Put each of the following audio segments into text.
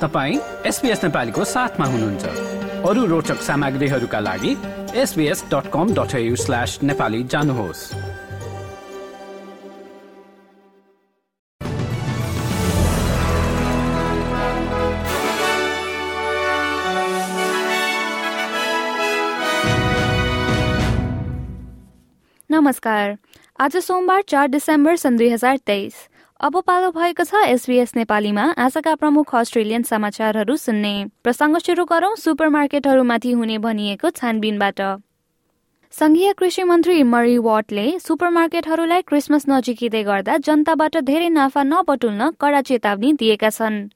तपाईँ एसपिएस नेपालीको साथमा हुनुहुन्छ। अरू रोचक सामग्रीहरूका लागि SBS dot com dot slash Nepali जानुहोस्। नमस्कार। आज सोमबार चार डिसेम्बर सन् दुई हजार तेइस। अब पालो भएको छ एसबीएस नेपालीमा। आजका प्रमुख अस्ट्रेलियन समाचारहरू सुन्ने। प्रसङ्ग सुरु गरौं। सुपरमार्केटहरूमाथि हुने भनिएको छानबिनबाट। संघीय कृषि मन्त्री मरी वाटले सुपरमार्केटहरूलाई क्रिसमस नजिकिँदै गर्दा जनताबाट धेरै नाफा नबटुल्न कडा चेतावनी दिएका छन्।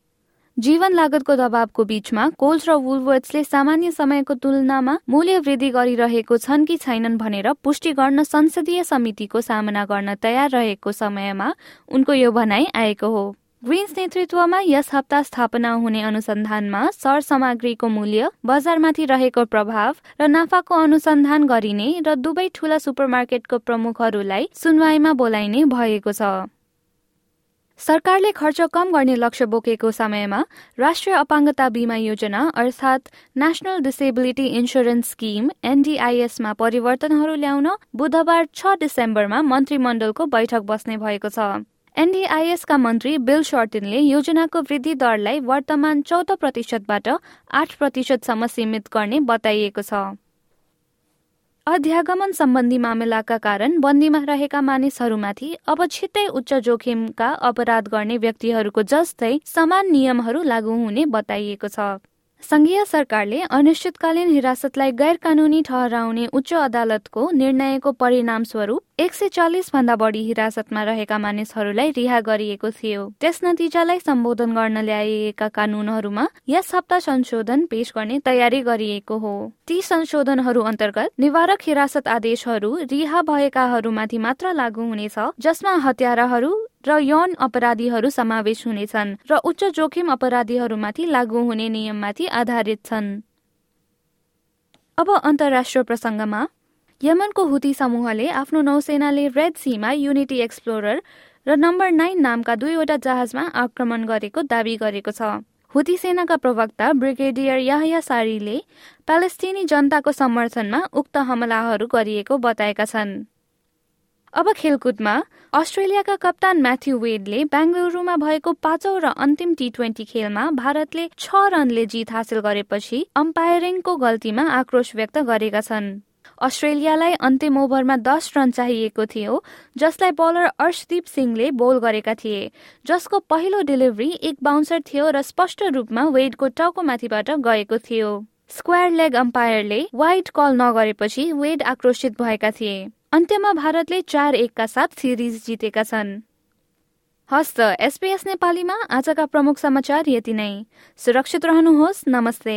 जीवन लागतको दबावको बीचमा कोल्स र वुलवर्ड्सले सामान्य समयको तुलनामा मूल्य वृद्धि गरिरहेको छन् कि छैनन् भनेर पुष्टि गर्न संसदीय समितिको सामना गर्न तयार रहेको समयमा उनको यो भनाई आएको हो। ग्रिन्स नेतृत्वमा यस हप्ता स्थापना हुने अनुसन्धानमा सर सामग्रीको मूल्य बजारमाथि रहेको प्रभाव र नाफाको अनुसन्धान गरिने र दुवै ठूला सुपरमार्केटको प्रमुखहरूलाई सुनवाईमा बोलाइने भएको छ। सरकारले खर्च कम गर्ने लक्ष्य बोकेको समयमा राष्ट्रिय अपाङ्गता बिमा योजना अर्थात् नेशनल डिसेबिलिटी इन्सुरेन्स स्किम एनडिआइएसमा परिवर्तनहरू ल्याउन बुधबार छ डिसेम्बरमा मन्त्रीमण्डलको बैठक बस्ने भएको छ। एनडिआइएसका मन्त्री बिल सर्टिनले योजनाको वृद्धि दरलाई वर्तमान चौध प्रतिशतबाट आठ प्रतिशतसम्म सीमित गर्ने बताइएको छ। अध्यागमन सम्बन्धी मामिलाका कारण बन्दीमा रहेका मानिसहरूमाथि अब छिट्टै उच्च जोखिमका अपराध गर्ने व्यक्तिहरूको जस्तै समान नियमहरू लागू हुने बताइएको छ। संघीय सरकारले अनिश्चितकालीन हिरासतलाई गैर कानूनी ठहराउने उच्च अदालतको निर्णयको परिणामस्वरूप एक सय चालिस भन्दा बढी हिरासतमा रहेका मानिसहरूलाई रिहा गरिएको थियो। त्यस नतिजालाई सम्बोधन गर्न ल्याइएका कानूनहरूमा यस हप्ता संशोधन पेश गर्ने तयारी गरिएको हो। ती संशोधनहरू अन्तर्गत निवारक हिरासत आदेशहरू रिहा भएकाहरूमाथि मात्र लागू हुनेछ जसमा हत्याराहरू र यौन अपराधीहरू समावेश हुनेछन् र उच्च जोखिम अपराधीहरूमाथि लागू हुने नियममाथि आधारित छन्। अब अन्तर्राष्ट्रिय प्रसङ्गमा यमनको हुती समूहले आफ्नो नौसेनाले रेड सीमा युनिटी एक्सप्लोरर र नम्बर नाइन नामका दुईवटा जहाजमा आक्रमण गरेको दावी गरेको छ। हुती सेनाका प्रवक्ता ब्रिगेडियर याहया सारीले प्यालेस्टिनी जनताको समर्थनमा उक्त हमलाहरू गरिएको बताएका छन्। अब खेलकुदमा अस्ट्रेलियाका कप्तान म्याथ्यु वेडले बेङ्गलुरूमा भएको पाँचौं र अन्तिम टी ट्वेन्टी खेलमा भारतले छ रनले जित हासिल गरेपछि अम्पायरिङको गल्तीमा आक्रोश व्यक्त गरेका छन्। अस्ट्रेलियालाई अन्तिम ओभरमा दस रन चाहिएको थियो जसलाई बलर अर्शदीप सिंहले बोल गरेका थिए। जसको पहिलो डेलिभरी एक बााउन्सर थियो र स्पष्ट रूपमा वेडको टाउको माथिबाट गएको थियो। स्क्वायर लेग अम्पायरले वाइड कल नगरेपछि वेड आक्रोशित भएका थिए। अन्त्यमा भारतले चार एकका साथ सिरिज जितेका छन्। हस्त एसपीएस नेपालीमा आजका प्रमुख समाचार यति नै। सुरक्षित रहनुहोस् नमस्ते।